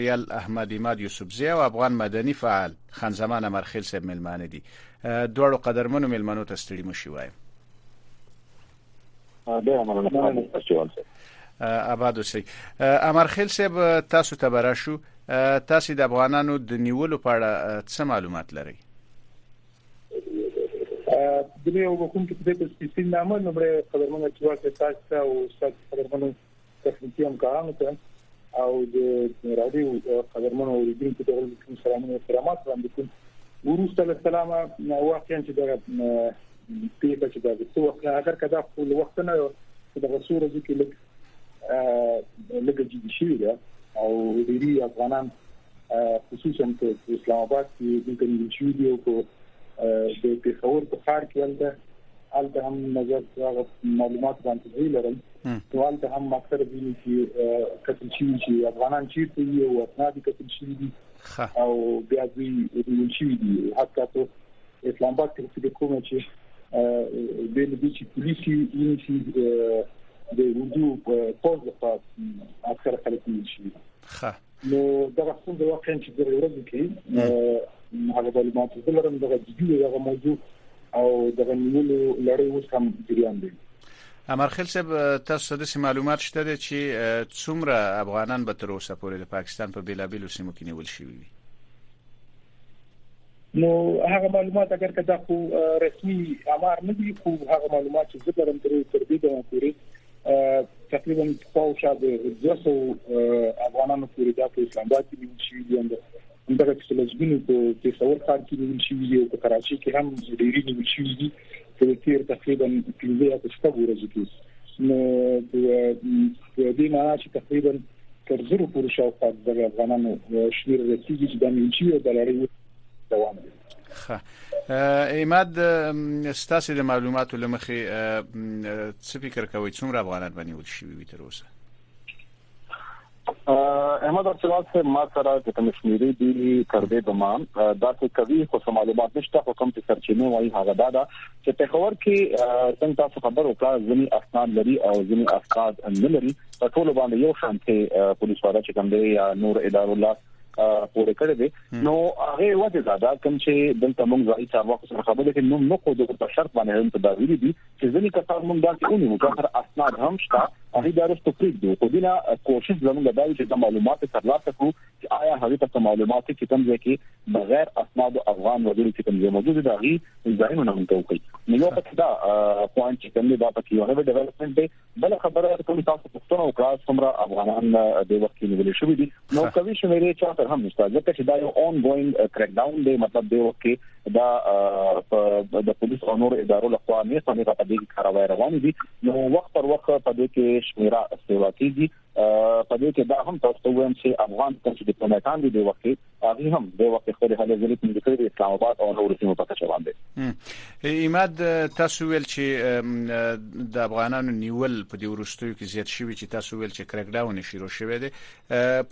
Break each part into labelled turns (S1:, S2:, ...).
S1: ریال احمد عماد یوسفزی او افغان مدني فعال خان زمان امرخیل صاحب ملمانه دي دواړو قدرمنو ملمنو ته ستړي مشي وایم
S2: ډیر مننه
S1: آباد اوسئ امرخیل صاحب تاسو ته برا شو تاسو د افغانانو د نیولو په اړه څه معلومات لرئ
S3: د یو حکومت کې د سپیڅلي نامه نمبر قدرمن چې ورته تاسو او تاسو قدرمن تخنیکی همکارانو ته او د رادیو قدرمن اوریدونکو ته کوم سلامونه او احترامات وړاندې کوم وروسته له سلام واقعا چې دا پیښه چې دا د څو وخت اخر کدا خو له وخت نه د غسور ورځې کې لګ لګ جدي شي دا او ډیری افغانان خصوصا په اسلام آباد کې د کمیونټي دی او په د پیښور په ښار کې ولته هلته هم نظر هغه معلومات باندې دی لرم نو هلته هم اکثر ویني چې کتل شي چې افغانان چیرته دي او اسناد کتل شي دي او بیا دوی ویل شي دي حتی ته اسلام آباد کې چې کوم چې د لوي چې پولیسي یې چې د وګړو په پوز لپاره اکثر خلک نیول شي
S1: ښه
S3: نو دغه څنګه واقعا چې د ورځې کې هغه معلومات چې لرم دغه جدي دغه موضوع او دغه نیولو لړۍ اوس هم جریان دی
S1: امرخیل صاحب تاسو د معلومات شته دي چې څومره افغانان به تر اوسه پورې د پاکستان په بیلابیلو سیمو کې نیول شوي وي
S3: نو هغه معلومات اگر که دا خو رسمي امر نه دي خو هغه معلومات چې زه لرم ترې تر دې دمه پورې تقریبا پاو شاد 200 افغانانو پورې دا په اسلام آباد کې نیول شوي دي هم دغه چې لږګونو په پېښور ښار کې نیول شوي دي او په کراچۍ کې هم ډېری نیول شوي دي په تیر تقریبا پنځه یا شپږ ورځې کې نو د دې معنا چې تقریبا تر زرو پورې شاوخوا د افغانانو شمیر رسیدي چې د منچي او د لړۍ دوام دی
S1: خه ایماد ستاسو د معلوماتو لمخې څه فکر کوئ څومره افغانان باندې ول شي وي تر اوسه
S2: احمد ارسلان صاحب ما سره د کمشنری دی تر دې دمه دا څه کوي خو سم معلومات نشته خو کوم چې سرچینه وایي هغه دا ده چې په خبر کې څنګه تاسو خبر وکړه ځینی اسناد لري او ځینی اسناد نه لري په ټول باندې یو شان کې پولیس واره چې کوم دی یا نور ادارو لا پورې کړی دی نو هغه وجه دا ده کوم چې دلته موږ ځای چې هغه خبره کې نو نو خو د شرط باندې هم تداویری دي چې ځینې کسان موږ داسې ونیو چې هر اسناد هم شته هغه دا رسته پریږدو خو دینه کوشش زموږ دا چې د معلوماتو ترلاسه کړو چې آیا هغه ته معلومات چې کوم ځای کې بغیر اسناد افغان وګړي چې کوم ځای موجود دي هغه ځایونه موږ ته وکړي نو یو پکې دا پوینټ چې کوم دا پکې یو هغه ډیولپمنت دی بل خبره کوم تاسو پوښتنه وکړه څومره افغانان د وخت کې نیول شوې دي نو کوي شمیرې چې تر هم نشته ځکه چې دا یو اون ګوینګ کریک ډاون دی مطلب دی وخت کې دا د پولیس او نور ادارو لخوا نه سمې په دې کاروای روان دي نو وخت پر وخت په دې کې شمیره سیوا کیږي په دې کې دا هم تاسو ته وایم چې افغان کوم چې ډیپلوماټان دي د وخت هغه هم د وخت خپل هلې ځلې کوم د کړي اسلام آباد او نور سیمو په کچه باندې
S1: ایماد تاسو ویل چې د افغانانو نیول په دې ورستیو کې زیات شوی چې تاسو ویل چې کرک ډاون شروع شوی دی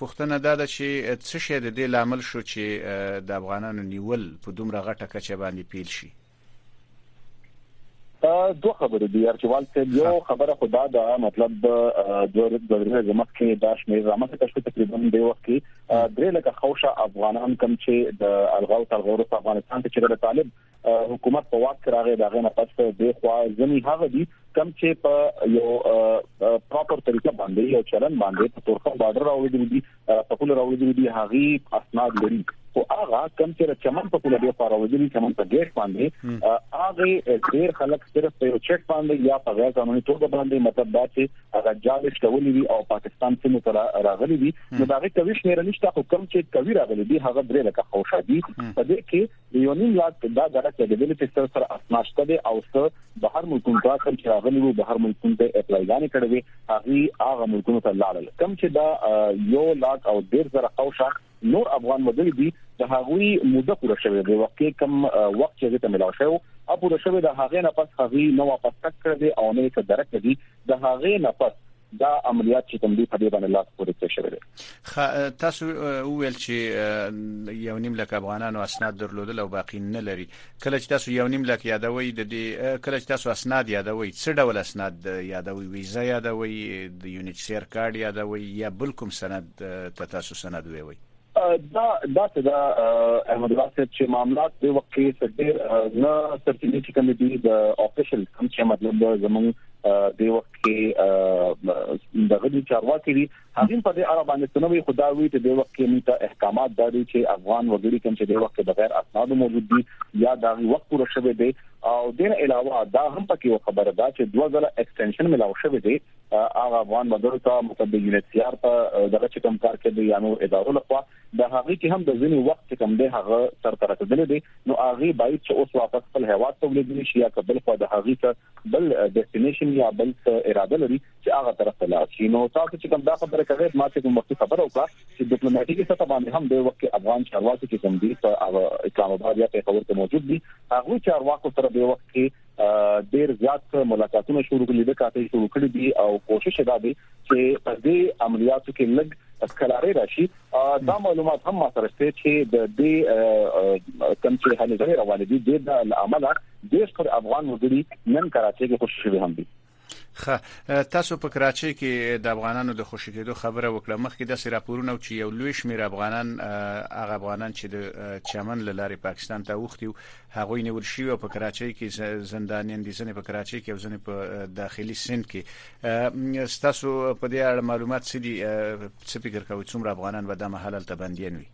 S1: پښتنه دا ده چې څه شی د دې لامل شو چې د افغانانو نیول په دومره غټه کچه باندې پیل شي
S2: دوه خبرې دي ارچوال ته یو خبره خدا دا مطلب د ورځې زموږ کې دا شمیر رامخ ته شته تقریبا د وخت کې درې لکه خوشا افغانان کم چې د الغاو تلغور په افغانستان کې چې د طالب حکومت په واک کې راغی دا غنه پس د خوا ځنی هغه دي کم چې په یو پراپر طریقه باندې یو چلن باندې په تورخم بارډر راوړي دي په کوله راوړي دي هغه اسناد لري خو هغه کم چې چمن په کوله دی په راوړي دي چمن په ګیټ باندې هغه ډیر خلک صرف په یو چیک باندې یا په غیر قانوني توګه باندې مطلب دا چې هغه جالش کولې دي او پاکستان سیمه تر راغلي دي نو دا غي کوي شمیر نشته خو کم چې کوي راغلي دي هغه درې لکه خوشا دي په دې کې د یو نیم لاس په دا ډله کې د دې چې څه سره اسنا شته دی او څه بهر ملکونو ته کوم چې راغلي وو بهر ملکونو ته اپلای غانې کړې وي هغه هغه ملکونو ته لاړل کوم چې دا یو لاک او ډیر زره او شاخ نور افغان وګړي دي د هغوی موده پوره شوه دی وخت کم وخت چې ته ملاو شو او پوره شوه د هغې نه پس هغه نو واپس تک کړې او نه یې درک کړې د هغې نه پس دا عملیات چې کوم دی په دې باندې لاس پورې کړی شوی دی
S1: تاسو وویل چې یو نیم لک افغانانو اسناد درلودل او باقی نه لري کله چې تاسو یو نیم لک یادوي د دې کله چې تاسو اسناد یادوي څه ډول اسناد یادوي ویزه یادوي د یونیچ سیر کارت یادوي یا بل کوم سند ته تاسو سند ویوي
S2: دا دا څه دا احمد الله صاحب چې معاملات د وخت کې څه ډېر نه سرچینې چې کوم دي د افیشل کوم چې مطلب زمونږ د وخت کې د غدي چارواکي دي هغه په دې اړه باندې څه نوې خداوي ته د وخت کې موږ احکامات دادي چې افغان وګړي کوم چې د وخت کې بغیر اسناد موجود دي یا دا وخت پوره شوه دی او دین علاوه دا هم پکې خبره ده چې دوه ځله ایکستنشن ملاو شوه دی هغه افغان وګړو ته مطلب د یونټ سي آر ته دغه چې کوم کار کوي یا نو ادارو لخوا د هغه کې هم د ځینی وخت چې کوم دی هغه سر تر رسیدلې دي نو هغه باید چې اوس واپس خپل هیواد ته ولېږل شي یا کبل خو د هغه ته بل ډیسټینیشن یا بل اراده لري چې هغه طرف ته لاړ شي نو تاسو چې کوم دا خبره کوي ما چې کوم وخت خبره وکړه چې ډیپلوماټیکي سطح باندې هم د وخت افغان چارواکي چې کوم دي په اسلام آباد یا په کور کې موجود دي هغه چارواکو سره د وخت کې ډیر زیات ملاقاتونه شروع کړي د کاتې شروع کړي دي او کوشش دا دی چې په دې عملیاتو کې لګ کرارې راشي دا معلومات هم ما سره شته چې د دې کم چې هلې ځای روان دي د عمله د افغان مدیری نن کراچي کې خوشاله هم دي
S1: خه تاسو په کراچۍ کې د افغانانو د خوشی کېدو خبره وکړه مخکې د سې راپورونه چې یو لوی شمیر افغانان هغه افغانان چې د چمن لارې پاکستان ته وختیو هغه نیول شي او په کراچۍ کې زندانیان دي ځنې په کراچۍ کې او ځنې په داخلي سند کې تاسو په دې اړه معلومات څه دي څه فکر کوئ څومره افغانان به د محل ته بنديان وي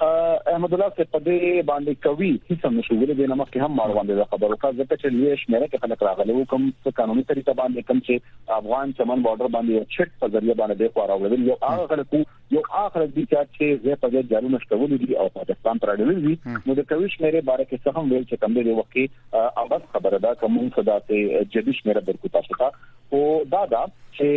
S2: احمد الله ته په دې باندې کوي هیڅ هم نشو ویل د نمک هم مار باندې د خبرو کا ځکه چې لوی شمیره کې خلک راغلي وو کوم څه قانوني طریقه باندې کوم چې افغان چمن بارډر باندې یو چټ په ذریعہ باندې د خورا ولر یو هغه خلک یو اخر دي چې زه په دې جارو نشټول دي او پاکستان پر اړه وی نو د کوي شمیره باره کې څه هم ویل چې کم دې وخت کې اوبس خبره ده کوم څه داسې جدي شمیره درکو تاسو ته او دا دا چې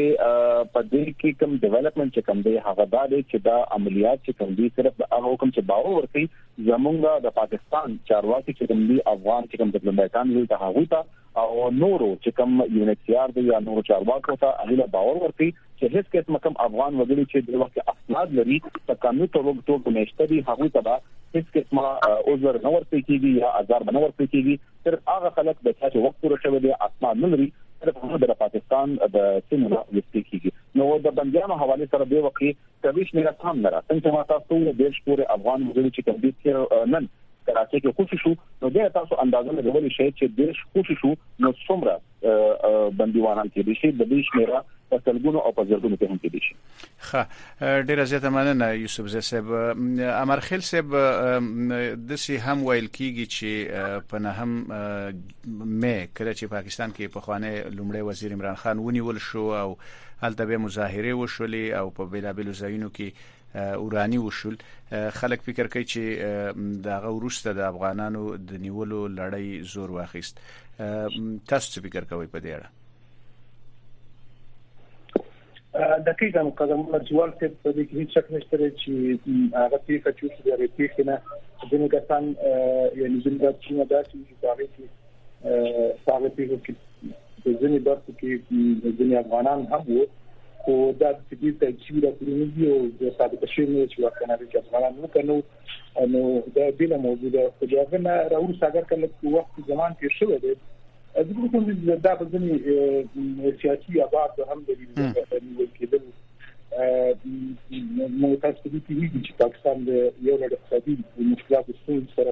S2: په دې کې کوم ډیولپمنٹ چې کوم دی هغه دا دی چې دا عملیات چې کوم دي صرف د هغه حکم چې باور ورکړي زمونږ د پاکستان چارواکي چې کوم دي افغان چې کوم ډیپلوماټان دي ته هغه ته او نورو چې کوم یونټیار دی یا نورو چارواکو ته هغه باور ورکړي چې هیڅ قسم کوم افغان وګړي چې د وخت اسناد لري په قانوني توګه ټول نشته دي هغه ته هیڅ قسمه عذر نه ورته کیږي یا آزار نه ورته کیږي تر هغه خلک د چا چې وخت پوره شوی دی اسناد نه لري صرف هغه د پاکستان د سیمو نه وستې کیږي نو د بندیانو حواله سره به وقې کوي شمیره هم نه راځي څنګه ما تاسو ته د شپور افغان مزل چې کوم دي نن کراچۍ کې خوشی شو نو د تاسو اندازه لګولې شي چې د خوشی شو نو څومره بندیوان هم کېدي شي د دې شمیره په سلګونو او په زرګونو کې هم کېدي شي
S1: ښه ډیر زیاته مننه یوسف زی صاحب امر خیل صاحب د سي هم ویل کیږي چې په نه هم مې کړه چې پاکستان کې په خوانه لومړی وزیر عمران خان ونیول شو او هلته به مظاهره وشولې او په بیلابلو ځایونو کې ورانی وشول خلک فکر کوي چې د هغه وروسته د افغانانو د نیولو لړۍ زور واخیست تاسو څه فکر کوئ په دې اړه
S3: دقیقا قدم مجوال ته په دې کې هیڅ شک نشته چې هغه پیښه چې د ریپیښ نه ځینې کسان یعنی ځینې د چینه داسې چې باغې کې هغه پیښو کې د ځینې برخو کې د ځینې افغانان هم وو خو دا د دې تجربې د کورونو دی او د ثابت شوی نه چې واقعا د افغانان نو کنو نو دا بل موجوده خو دا غنه راوړ ساګر کله په وخت زمان کې شوه دی د دې کوم دا په ځینې سیاسي آباد هم د نیول کېدل نو تاسو دې چې پاکستان د یو لړ اقتصادي مشکلاتو سره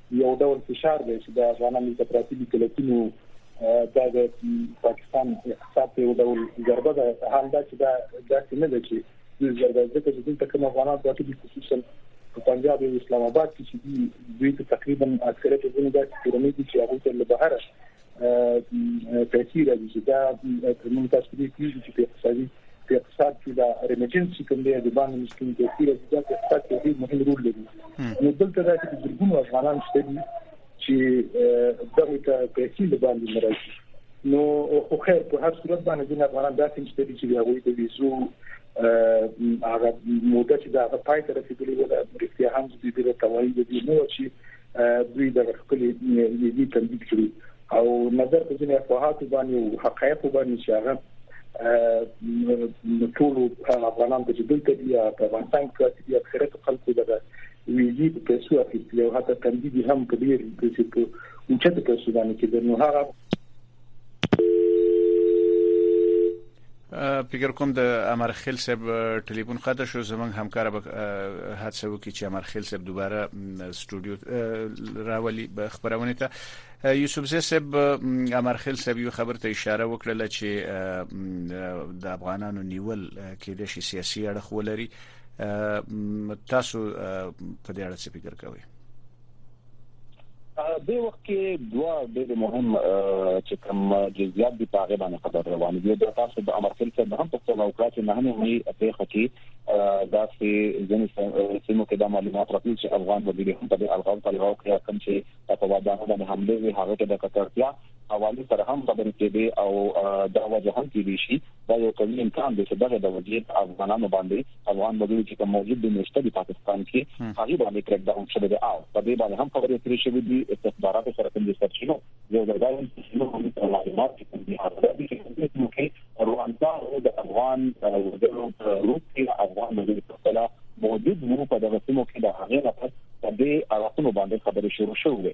S3: یو ډول فشار دی چې د افغانانو دلته پراته دي کلکینو دا د پاکستان اقتصاد ته یو ډول ضربه ده حال دا چې دا داسې نه ده چې د ضربه ځکه چې دلته کوم افغانان پراته دي خصوصا په پنجاب او اسلام آباد کې چې دوی ته تقریبا اکثریت ځینې داسې کورنۍ دي چې هغوی ته له بهره پیسې راځي چې دا موږ تاسو ته کیږي چې په اقتصادي په اقتصاد کې دا ریمیټنس چې کوم دی د باندې مشکل دی چې دا په اقتصاد کې ډېر مهم رول لري نو دلته دا چې ګرګونو افغانان شته دي چې دغه ته پیسې د باندې مرسته نو خو خیر په هر صورت باندې جن افغانان داسې نشته دي چې هغه د ویزو هغه موده چې دا پای ته رسیدلې ولا مرستې هم د دې توانایي د نو چې دوی د خپل نیزي تنبیه کړی او نظر په ځینې افواهات باندې او حقایق باندې چې هغه ټول افغانان چې دلته دي په افغانستان کې چې د اکثریت خلکو د ویزي په پیسو اخیستل او حتی تنبیه هم په ډیر پیسې په اوچته پیسو باندې کې د نو هغه
S1: فکر کوم د امر خیل صاحب ټلیفون قطع شو زمنګ همکار به هڅه وکړي چې امر خیل صاحب دوباره سټوډیو راولي خبرونه ته یوسف زی صاحب امر خیل صاحب یو خبر ته اشاره وکړه چې د افغانانو نیول کې د سیاسي اړخ ولري تاسو په دې اړه څه فکر کوئ
S2: د وخت کې دوه ډېر مهم چې کوم جزئیات دي په هغه باندې خبر روان دي د تاسو د امر کړی څه هم په څو اوقات نه هم وي په خو کې دا چې ځینې سیمو کې د معلومات راځي چې افغان وګړي هم په الغاو طالبانو کې کوم چې په وادانو باندې حمله وی هغه کې د کترتیا حوالې سره هم خبرې کېدې او دا وجه هم کېدې شي دا یو کوي امکان دی چې دغه د وضعیت افغانانو باندې افغان وګړي چې په موجود د نشته د پاکستان کې هغه باندې کړک ډاون شوی دی او په دې باندې هم خبرې اترې شوې دي استخبارات سره کوم سرچینو یو ځای دا چې نو هم معلومات چې کوم دي هغه دي چې موږ کې روانتا او د افغان وګړو په روپ کې افغان وګړي په خپل موجود وو په دغه سیمو کې د هغه نه پس په دې اړه باندې خبرې شروع شوې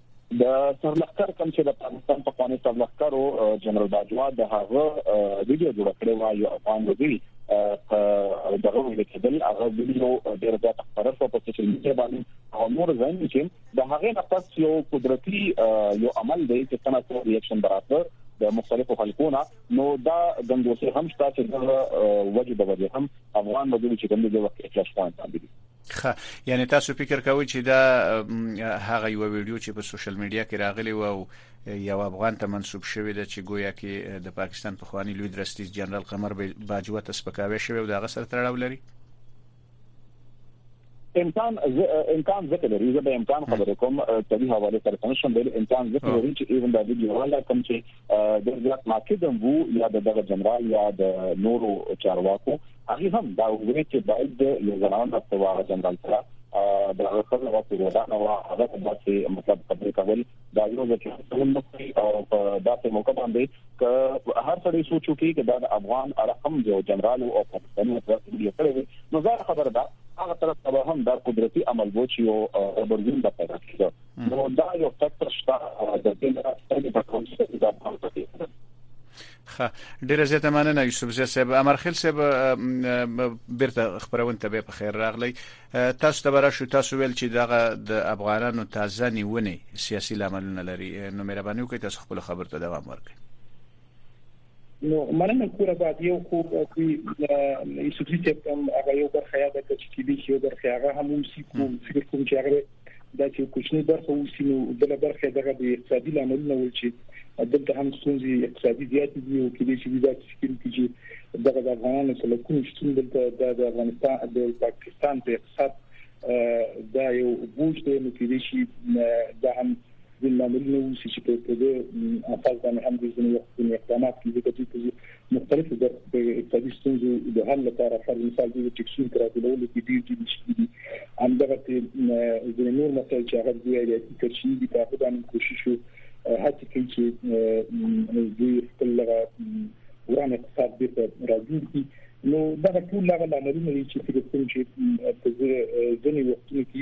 S2: د سرلښکر کوم چې د پاکستان په قانون سرلښکر او جنرال باجوا د هغه ویډیو جوړ کړې و یو افغان وګړي دغه ویل کېدل هغه ویډیو ډېر زیات خبره شو په سوشل میډیا باندې او نور ځین چې د هغه نه پس یو قدرتي یو عمل دی چې څنګه څو ریاکشن برابر د مختلفو خلکونه نو دا دنګوسه هم شته چې د وجه د وجه هم افغان مدونی چې کوم دی وخت کې افغانستان باندې
S1: خه یعنی تاسو فکر کوئ چې دا هغه یو ویډیو چې په سوشل میډیا کې راغلی و او یو افغان ته منسوب شوی دی چې گویا کې د پاکستان په خوانی لوی درستیز جنرال قمر باجوه ته سپکاوی شوی او دا غسر تړاو لري
S2: امکان امکان ذکر لري زه به امکان خبرې کوم تری حواله سره څنګه شم بل امکان ذکر لري چې ایون دا ویډیو ولا کوم چې د ځات ماکې دمو یا د دغه جنرال یا د نورو چارواکو هغه هم دا وګوري چې باید د لزران د سوال جنرال سره د هغه سره وخت ودا نه وا هغه داسې مطلب خبرې کول دا یو د ټول نقطې او په داسې موقع باندې ک هر سړی سوچو کې چې دا د افغان رقم جو جنرال او پاکستاني طرف دی کړی نو زه خبره ده هغه طرف ته هم دا قدرتي عمل وو چې یو برګون د پیدا کیږي نو دا یو فکتور شته د دې په کوم څه کې دا پاتې
S1: ښه ډیره زیاته مننه یوسف زی صاحب امرخیل صاحب بیرته خبرونه ته به خیر راغلی تاسو ته برا شو تاسو ویل چې دغه د افغانانو تازه نیونه سیاسي لاملونه لري نو مهرباني وکړئ تاسو خپل خبر ته دوام ورکړئ
S3: نو مننه کوره بعد یو خو چې یوسف زی صاحب هم هغه یو برخه یاد کړ چې دې یو برخه هغه هم سې کوم فکر کوم چې هغه دا چې کوچنی برخه اوسي نو بل برخه دغه د اقتصادي لاملونه ول چې دلته هم ستونزې اقتصادي زیات دي او کې دې چې دا سکیم کې چې دغه د افغانانو سره کوم شتون دلته د افغانستان د پاکستان په اقتصاد دا یو بوج دی نو کې دې چې دا هم ځینې لاملونه اوسي چې په دې اساس باندې هم د ځینو وختونو اقدامات کیږي د دې په مختلفو برخو کې اقتصادي ستونزو د حل لپاره پر مثال د ټیکسونو تر راټولولو کې ډیر ډیر مشکل دي همدغه د نور مسایل چې هغه دی یا چې ترشي دي په هغه باندې کوشش وو هڅه کوي چې د خپل لغه وران اقتصاد دې راځي نو دا ټول هغه لاملونه دي چې فکر کوم چې په ځینې وختونو کې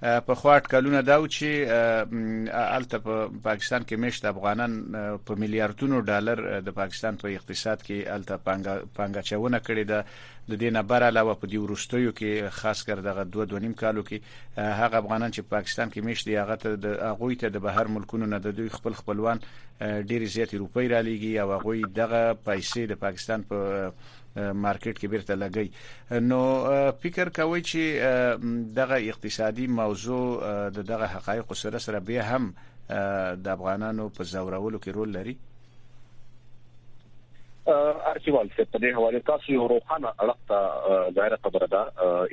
S3: پخوا اټکلونه دا
S1: و چې الته په پاکستان کې مشت افغانان په میلیارډونو ډالر د پاکستان په اقتصاد کې الته پانګه چونه کړې ده د دې نه بر علاوه په دې ورستیو کې خاص کر دغه 2 2 نیم کالو کې هغه افغانان چې پاکستان کې مشت دی هغه ته د هغه ته د بهر ملکونو نه د دوی خپل خپلوان ډیر زیات روپۍ را لېږي او هغه دغه پیسې د پاکستان په مارکیټ کې بیرته لګي نو فکر کوي چې دغه اقتصادي موضوع د دغه حقایق سره سره به هم د افغانانو په زورولو کې رول لري
S2: ارچیوال څه په دې حواله تاسو یو روخانه اړخ ته ظاهر خبره ده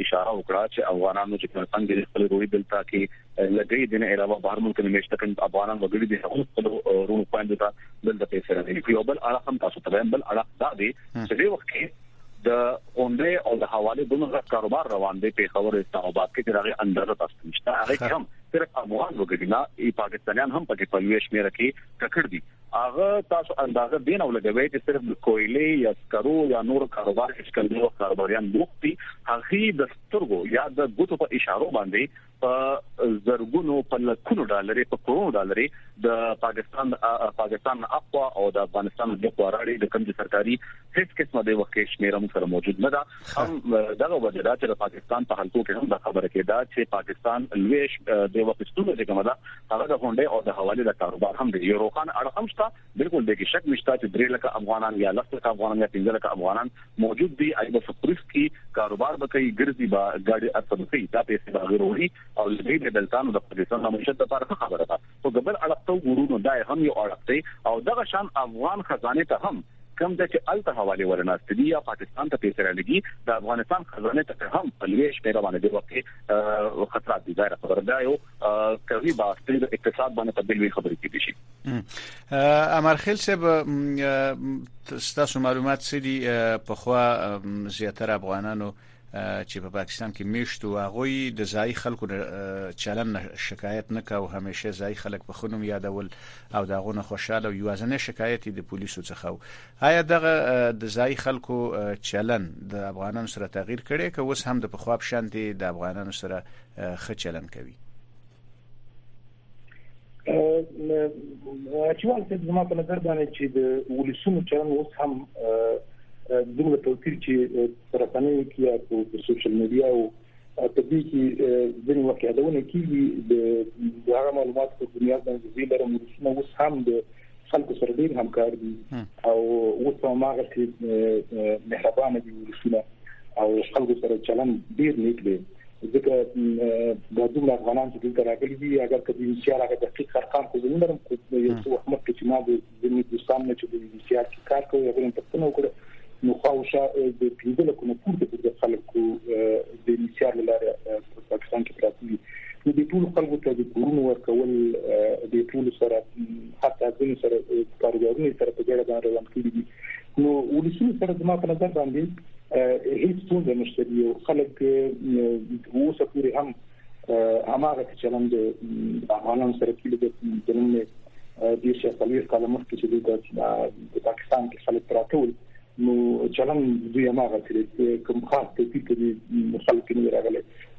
S2: اشاره وکړه چې افغانانو چې څنګه خپل روی دلته کې له دې دنه علاوه بهر ملک کې مېشته کم افغانان وګړي دي هغه خپل ورونو پاند ته دلته پیسې راځي یو بل اړه هم تاسو ته بل اړه دا دی چې د وخت کې د غونډې او د حواله دومره کاروبار روان دی په خبر اسلام آباد کې چې هغه اندازه تاسو نشته هغه کم صرف افغان وګړي نه ای پاکستانیان هم پکې په ویش مې راکې ککړ دي هغه تاسو اندازه دین او لګوي چې صرف د کویلې یا سکرو یا نور کاروبار هیڅ کله نو کاروباریان بوختي هغه د سترګو یا د ګوتو په اشارو باندې په زرګونو په لکونو ډالر په کروڑو ډالر د پاکستان پاکستان اقوا او د افغانستان د اقوا راړي د کم سرکاري هیڅ قسمه د وخت شمیرم سره موجود نه ده هم دغه وجه دا چې د پاکستان په حلقو کې هم د خبره کې دا چې پاکستان لویش د وخت ستونزه کومه ده هغه د هونډې او د حواله د کاروبار هم د یوروخان اړه هم شته بلکل دې کې شک نشته چې درې لکه افغانان یا لس لکه افغانان یا پنځه لکه افغانان موجود دي اي به فکرس کې کاروبار به کوي ګرځي به ګاډي ارته به کوي دا پیسې به غیر وړي او لږې د دلتانو د پاکستان د معیشت لپاره ښه خبره ده خو ګبل اړخ ته ورونو دا هم یو اړخ دی او دغه شان افغان خزانه ته هم کم د چې الته حواله ورناست دي یا پاکستان ته پیسې راځي د افغانستان خزانه ته هم په لوی شمېر باندې د وخت خطرات دي دا خبره ده یو کوي با د اقتصاد باندې په دې خبرې کېدې شي
S1: امر خیل صاحب ستاسو معلومات څه دي په خوا زیاتره افغانانو چې په پاکستان کې میشتو هغه د ځای خلکو چلن شکایت نه کاو همیشه ځای خلک په خونم یادول او دا غونه خوشاله او یوازنه شکایت د پولیسو څخه و آیا دغه د ځای خلکو چلن د افغانانو سره تغییر کړي که اوس هم د پخواب شانتي د افغانانو سره ښه چلن کوي
S3: اچوال څه زما په نظر باندې چې د ولسونو چلن اوس هم دومره توپیر چې پر رسنیو کې یا په سوشل میډیا او په دې کې ځینې وخت یادونه کیږي د هغه معلوماتو په بنیاد باندې زه لرم ولسونه اوس هم د خلکو سره ډیر همکار دي او اوس په ماغه کې مهربان دي ورسونه او خلکو سره چلن ډیر نیک دی ځکه دا دومره افغانان چې دلته راغلي دي اگر که د انشاء هغه دقیق ارقام خو زموږ لرم خو یو څو وخت مخکې چې ما د ځینې دوستان نه چې د انشاء کې کار کوي هغه هم پښتنه وکړه نو خواوشا د پنځه لکونو پورته د خلکو د انشاء لاره په پاکستان کې پراته دي نو د ټول خلکو ته د کورونو ورکول د ټول سره حتی ځینې سره کارګرونه سره په ګډه باندې روان کړي دي نو ولسي سره زما په نظر باندې هیڅ څه نشته یو خلک اوس پورې هم هماغه چلند د افغانانو سره کېږي د نن د شپږ کال مخکې چې د پاکستان کې خلک پراته ول نو چلند دوی هماغه چې کوم خاص توپیر کوي خلک نه راغلي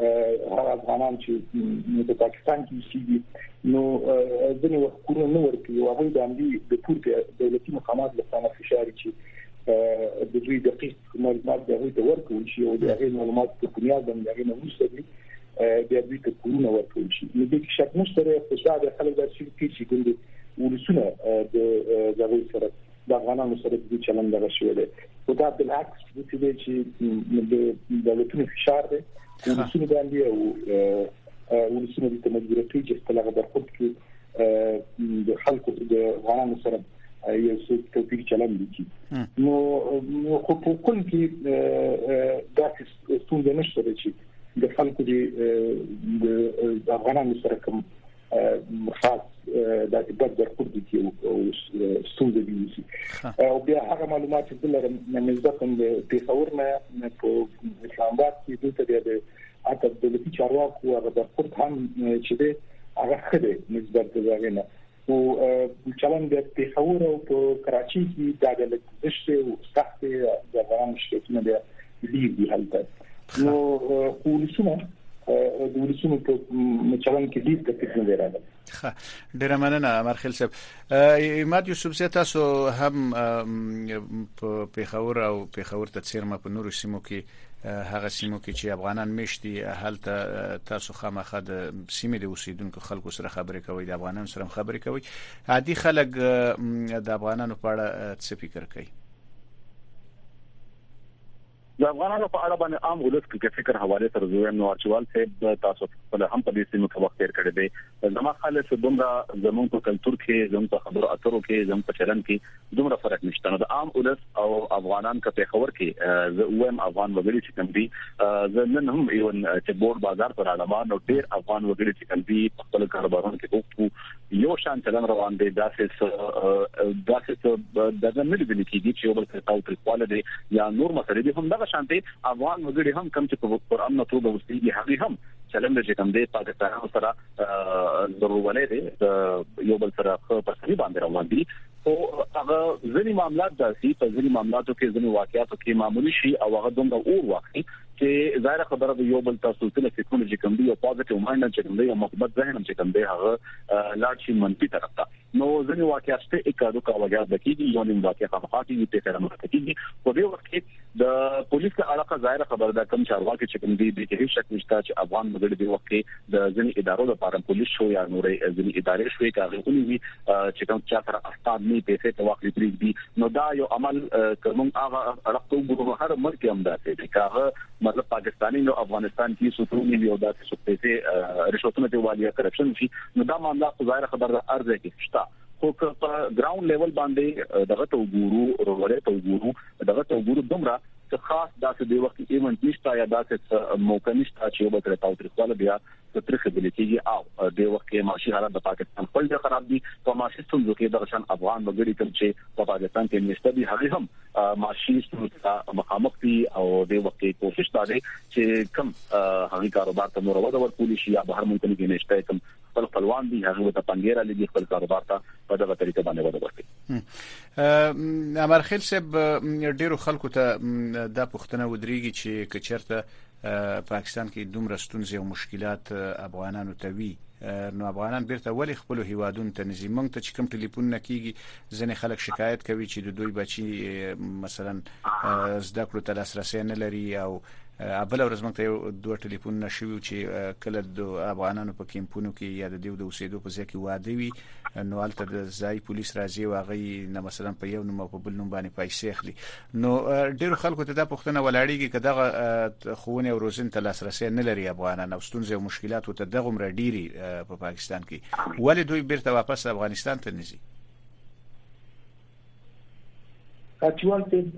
S3: هغه افغانان چې په پاکستان کې اوسېږي نو ځینې وخت کورونه نه ورکوي او هغوی باندې د پورته دولتي مقامات له خوا فشار شي د دوی دقیق معلومات د هغوی ته ورکول شي او د هغې معلومات په بنیاد باندې هغه نه وروسته دي بیا دوی ته کورونه ورکول شي نو د شک نشته خو دا د خلک د سیل کې چې ګوندې ولسونه د دغه سره د افغانانو سره د چلند دغه شوی دی خو دا بالعکس د دې چې د دولتونو فشار دی ولسونه باندې او ولسونه د مجبور کړي چې خپل هغه برخود کې د خلکو د غوانو سره یو څه توپیر چلند وکړي نو خو په کل کې دا ستونزه نشته چې د خلکو د افغانانو سره کوم خاص د اعتبار در خور دي او ستونزې دي نشي او بیا هغه معلومات چې دلرم نسبت د پیښور نه په اسلام آباد کې دلته بیا د اته دولتي چارواکو هغه د خپل هم چې دی هغه خله نسبت د هغه نه او چلن د پیښور او په کراچي کې دا د لږ زشته او سخت د افغان شتونه ډیر دی هلته نو ولسونه د ولسونو په چلن کې ډیر تکلیف نه راغلی
S1: ښه ډیره مننه امر خیل صاحب اماد یوسف زه تاسو هم په پیښور او پیښور ته چیرمه په نورو سیمو کې هغه سیمو کې چې افغانان مشتي هلته تاسو خامخا د سیمې د اوسیدونکو خلکو سره خبرې کوي د افغانانو سره خبرې کوي عادي خلک د افغانانو په اړه څه فکر کوي
S2: د افغانانو په اړه باندې عام ولس کې فکر حواله سره زویم نو ارچوال صاحب تاسو خپل هم په دې سیمه کې وخت تیر کړی دی زما خالص دومره زمون په کلچر کې زمون په خبرو اترو کې زمون په چلن کې دومره فرق نشته نو د عام ولس او افغانان کته خبر کې زه وایم افغان وګړي چې کم دي زه نن هم ایون چې بورډ بازار پر اړه نو ډیر افغان وګړي چې کم دي خپل کاروبارونو کې بوخت یو شان چلن روان دی دا څه دا څه دغه نه لیدل کیږي چې یو بل سره تاو تلخواله دي یا نور مسلې دي هم دغه شان دي افغان وګړي هم کم چې په پر امن توګه وسیږي هغه هم چلن چې کوم دی پاکستان سره ضرورونه دي یو بل سره په پسې باندې روان دي او هغه ځینې معاملات داسي په ځینې معاملاتو کې ځینې واقعیاتو کې معمولی شي او هغه دومره اور واخلي چې ظاهر خبره ده یو بل تاسو ته چې کوم چې کوم دی او پوزټیو مایند چې کوم دی او مثبت ذهن چې کوم دی هغه لاړ شي منفي طرف ته نو ځینې واقعیت ته اکادو کا وجه د کیږي یو نیم واقعیا خامخا کیږي په سره مخ کیږي په دې وخت کې د پولیس له اړخه ظاهر خبره ده کوم چارواکي چې کوم دی د هیڅ شک نشته چې افغان مګړي د وخت کې د ځینې ادارو لپاره پولیس شو یا نورې ځینې ادارې شوې چې هغه ونیوي چې کوم چا سره استاد نه پیسې ته واخلي پریږدي نو دا یو عمل کوم هغه اړه ته وګورو هر ملک هم دا کوي چې هغه مطلب پاکستاني نو افغانستان کې سوتو نیوي او دا څه پیسې رشوتونه دی والیا کرپشن شي نو دا معاملې خو ظاهر خبر ده ارزه کې شته خو که په ګراوند لیول باندې دغه ته وګورو ورولې ته وګورو دغه ته وګورو دومره څه خاص داسې دی وخت ایونت نشته یا داسې موقع نشته چې وبه تر تاو تر خپل بیا په تر خبرې کېږي او د وخت کې معاشي حالت د پاکستان خپل ډېر خراب دي په معاشي ستونزو کې د شان افغان وګړي کوم چې په پاکستان کې نشته دي هغه هم معاشي ستونزو مخامخ دي او د وخت کې کوشش دا دی چې کم هغه کاروبار ته نور وده ورکول شي یا بهر ملک کې نشته کوم خپل خپلوان دي هغه ته پنګې را لګي خپل کاروبار ته په دغه طریقه باندې وده
S1: ورکړي امرخیل صاحب ډیرو خلکو ته د پښتنه ودرېږي چې کچرته پاکستان کې دومره ستونزې او مشکلات افغانانو ته وی نو افغانان بیرته ولی خپل هیوادونو ته نزي مونږ ته چې کوم ټلیفون نه کیږي ځینې خلک شکایت کوي چې د دوی بچي مثلا زده کړو ته لاسرسي نه لري او بل ورځ موږ ته دوه ټلیفون نشوي چې کله د افغانانو په کیمپونو کې یا د دیو د اوسېدو په ځای کې واده وي نو البته د ځای پولیس راځي او هغه نه مثلا په یو نوم او په بل نوم باندې پیسې اخلي نو ډیرو خلکو ته دا پوښتنه ولاړیږي چې دغه خونه او روزن ته لاسرسي نه لري افغانان او ستونزې او مشکلات ته دغه مر ډيري په پاکستان کې ولې دوی بیرته واپس افغانستان ته
S3: اچوال صاحب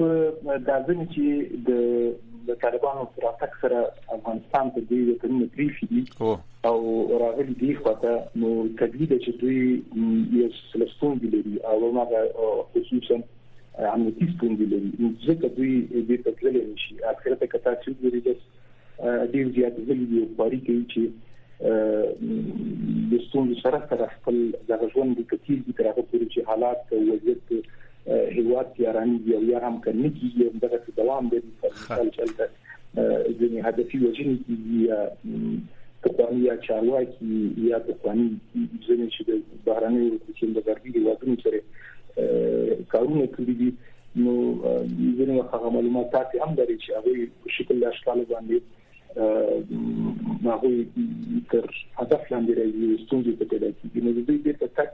S3: دا ځنې چې د د طالبانو پر اتک سره افغانستان ته دی د تنه پریفي دي او راغلي دي خواته نو تدوی د چې دوی یو سلستون دي لري او ما خصوصا امنیتي ستونزې لري ځکه دوی دې په ځلې نشي اکثره ته کتا چې د ریجس ډیر زیات ځلې یو خواري کوي چې د ستونزو سره سره خپل د ژوند د کتیل د ترغه پورې چې حالات او وضعیت هیواد کې ارامي دی او یا هم کني کیږي دغه څه دوام لري په مثال چلته ځینې هدفي وژنې کیږي یا پخوانی یا چارواکي یا پخوانی ځینې چې د بهرنیو د غربي هیوادونو سره کارونه کړی دي نو ځینې وخت هغه معلومات تاسو هم لري چې هغه په شکل د اشکال باندې هغه تر هدف لاندې راځي ستونزې په پیدا کیږي نو د دې په تک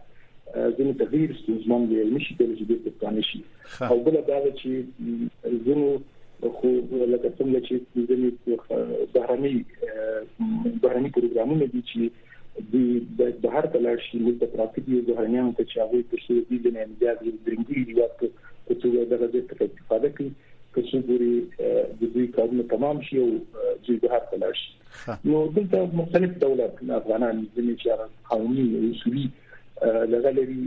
S3: ځینې تغیر ستونزمن دی نشي کولای چې د پښتانه شي او بل دا چې ځینې خو لکه څنګه چې ځینې بهرني بهرني پروګرامونه دي چې د بهر ته لاړ شي موږ ته پراته دي بهرنیانو ته چې هغوی تر څو دي د امتیاز یو درنګري دی وخت په توګه دغه د څخه استفاده کوي تر څو ګوري د دوی کارونه تمام شي او دوی بهر ته لاړ شي نو دلته مختلف دولت افغانان ځینې چې هغه قانوني او اصولي لږه لري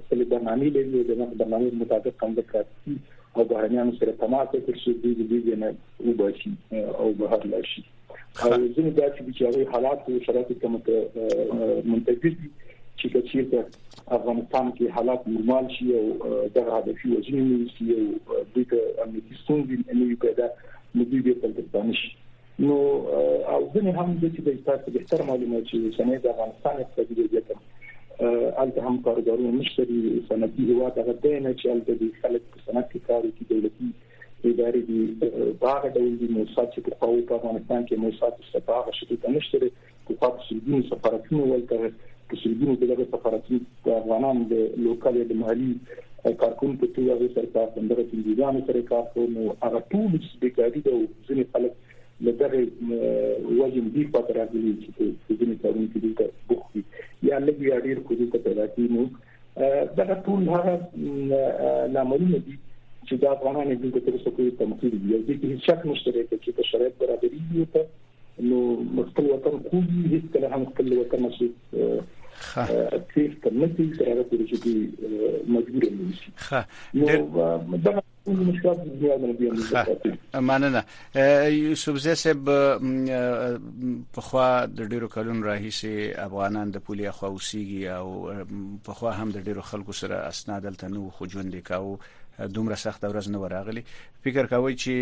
S3: خپل برنامه لري او دغه برنامه مطابق هم د کارتي او بهرنیانو سره تماس کوي چې دوی د دې نه وباسي او بهر لاړ شي او ځینې داسې دي چې هغه حالات او شرایط ته منتظر دي چې کچیرته افغانستان کې حالات نورمال شي او دغه هدفي وزن نه شي او د دې امنیتي ستونزې نه وي پیدا نو دوی به پاکستان شي نو او ځینې هم د چې د تاسو به تر معلومات چې سمې د افغانستان اقتصادي وضعیت الته هم کارګرونه نشته دي صنعتي هوا ته غته نه چې الته د خلک په صنعت کې کار کوي دولتي ادارې دي باغ ډول دي موساد چې په خو په افغانستان کې موساد څه باغ شته ته نشته په خو په سلګونو سفارتونو ولته په سلګونو کې دغه سفارتونه د افغانان د لوکل د محلي کارکون په توګه د سرکار څنګه چې ځان سره کار کوي نو هغه ټول چې د کاري د ځینې خلک لدغه وزن دی په راځي چې ځینې کارونه کې د بوخي یا لګي اړیر خو دې ته پیدا کیږي دغه ټول هغه لاملونه دي چې دا افغانان یې دلته تر اوسه پورې تم کړي دي او دې کې هیڅ شک نشته دی چې په شرایط برابرېږي ته نو خپل وطن کوي هیڅ کله هم خپل وطن نشي خا تیر تر نتی تر هغه پورې چې دوی مجبور نه شي
S1: خا نو دا مننه یوسفزی صاحب په خوا د ډیرو کلونو راهیسې افغانان د پولې خوا اوسېږي او په خوا هم د ډیرو خلکو سره اسناد دلته نو خو ژوند کاو دومره سخت ورځ نه وراغلی فکر کوي چې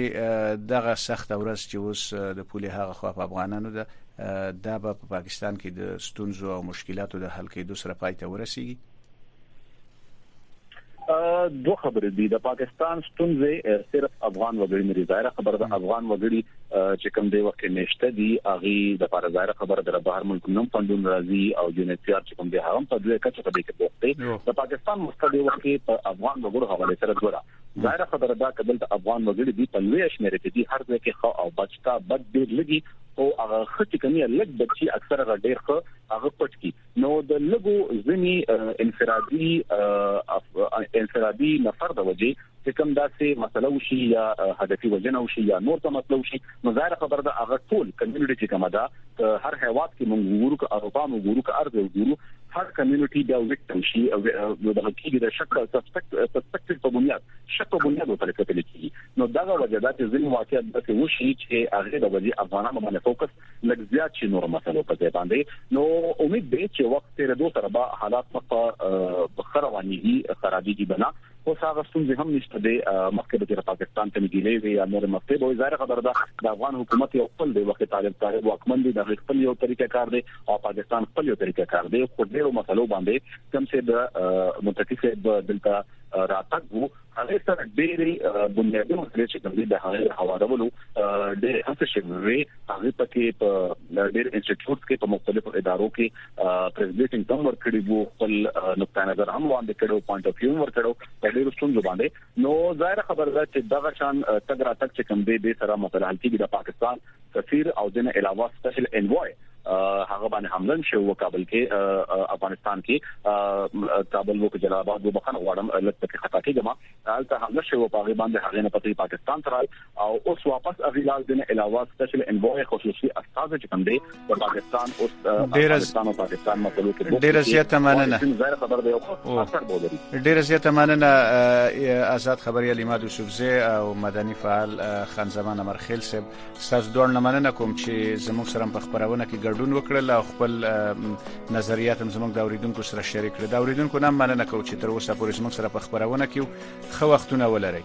S1: دغه سخت ورځ چې اوس د پولې هغه خو په افغانانو ده دا په پاکستان کې د ستونزو او مشکلاتو د حل کېدو سره پای ته ورسیږي
S2: دوه خبرې دي د پاکستان ستونزې صرف افغان وګړي نه دي ظاهره خبره ده افغان وګړي چې کوم دی وخت نشته دي اغي د پر ظاهره خبره ده بهر ملک نوم فندون راځي او جنسيار چې کوم دی هغه په دوه کچه په دې کې بوخت دي د پاکستان مستدي وخت په افغان وګړو حواله سره ګوره ظاهره خبره ده کبل د افغان وګړي دي په لوی شمیر کې دي هر ځای کې خو او بچتا بد ډیر لګي او هغه خټي کمی لګ بچي اکثره غډیر خو هغه پټ کی نو د لګو ځنی انفرادي انفرادي نفر د وجې چې کوم داسې مسله وشي یا هدفي وجنه وشي یا نور څه مسله وشي نو ظاهر خبر ده هغه ټول کمیونټي چې کومه ده هر هیواد کې موږ وګورو که اروپا موږ وګورو که ارزه وګورو هر کمیونټي دا وکټم شي او د حقیقي د شک سسپیکټ سسپیکټ په بنیاد شک په بنیاد وتل کېږي نو دا وجه ده چې ځینې واقعیت د وشي چې هغه د وجې افغانانو باندې فوکس لږ زیات شي نور مسلو په ځای باندې نو امید دی چې وخت تیر دوه سره به حالات په خروانيږي خرابيږي بنا خو هغه ستونزې هم نشته د مخکې د جره پاکستان ته نګیلې وي یا نور مخکې به ظاهر خبره ده د افغان حکومت یو خپل دی وخت طالب طالب واکمن دي د خپل یو طریقې کار دی او پاکستان خپل یو طریقې کار دی خو ډیرو مسلو باندې کم څه د متکفه د دلته راتګ وو هغې ته ډېرې بنیادي مسلې چې کوم دي د هغې د هوارولو ډېرې هڅې شوې وي هغه پکې په ډېر انسټیټیوټ کې په مختلفو ادارو کې پریزنټینګ هم ورکړي وو خپل نقطه نظر هم وړاندې کړو پوینټ اف ویو ورکړو په ډېر ستونزو باندې نو ظاهر خبره ده چې دغه شان تګ راتګ چې کوم دي د سره مطالعه کیږي د پاکستان سفیر او دنه علاوه سپیشل انوای هغه باندې حمله شو او کابل کې افغانستان کې کابل وک جلال آباد دوه بخنه غواړم لکه کې خطا کېږم هلته حمله شو په هغه باندې هغه نه پته پاکستان تر او اوس واپس اغیلال دین علاوه سپیشل انوای خصوصي استاد چې کوم دی په پاکستان او
S1: افغانستان
S2: او پاکستان مسلو
S1: کې ډیر زیات مننه
S2: زیر خبر دی او اثر بولري
S1: ډیر زیات مننه آزاد خبري علي مادو شوبزه او مدني فعال خان زمان امرخیل صاحب ستاسو دواړو نه مننه کوم چې زموږ سره په خبرونه کې ګډون وکړل او خپل نظریات هم زموږ د اوریدونکو سره شریک کړل دا اوریدونکو نه مننه کوم چې تر اوسه پورې زموږ سره په خبرونه کې خو وختونه ولرئ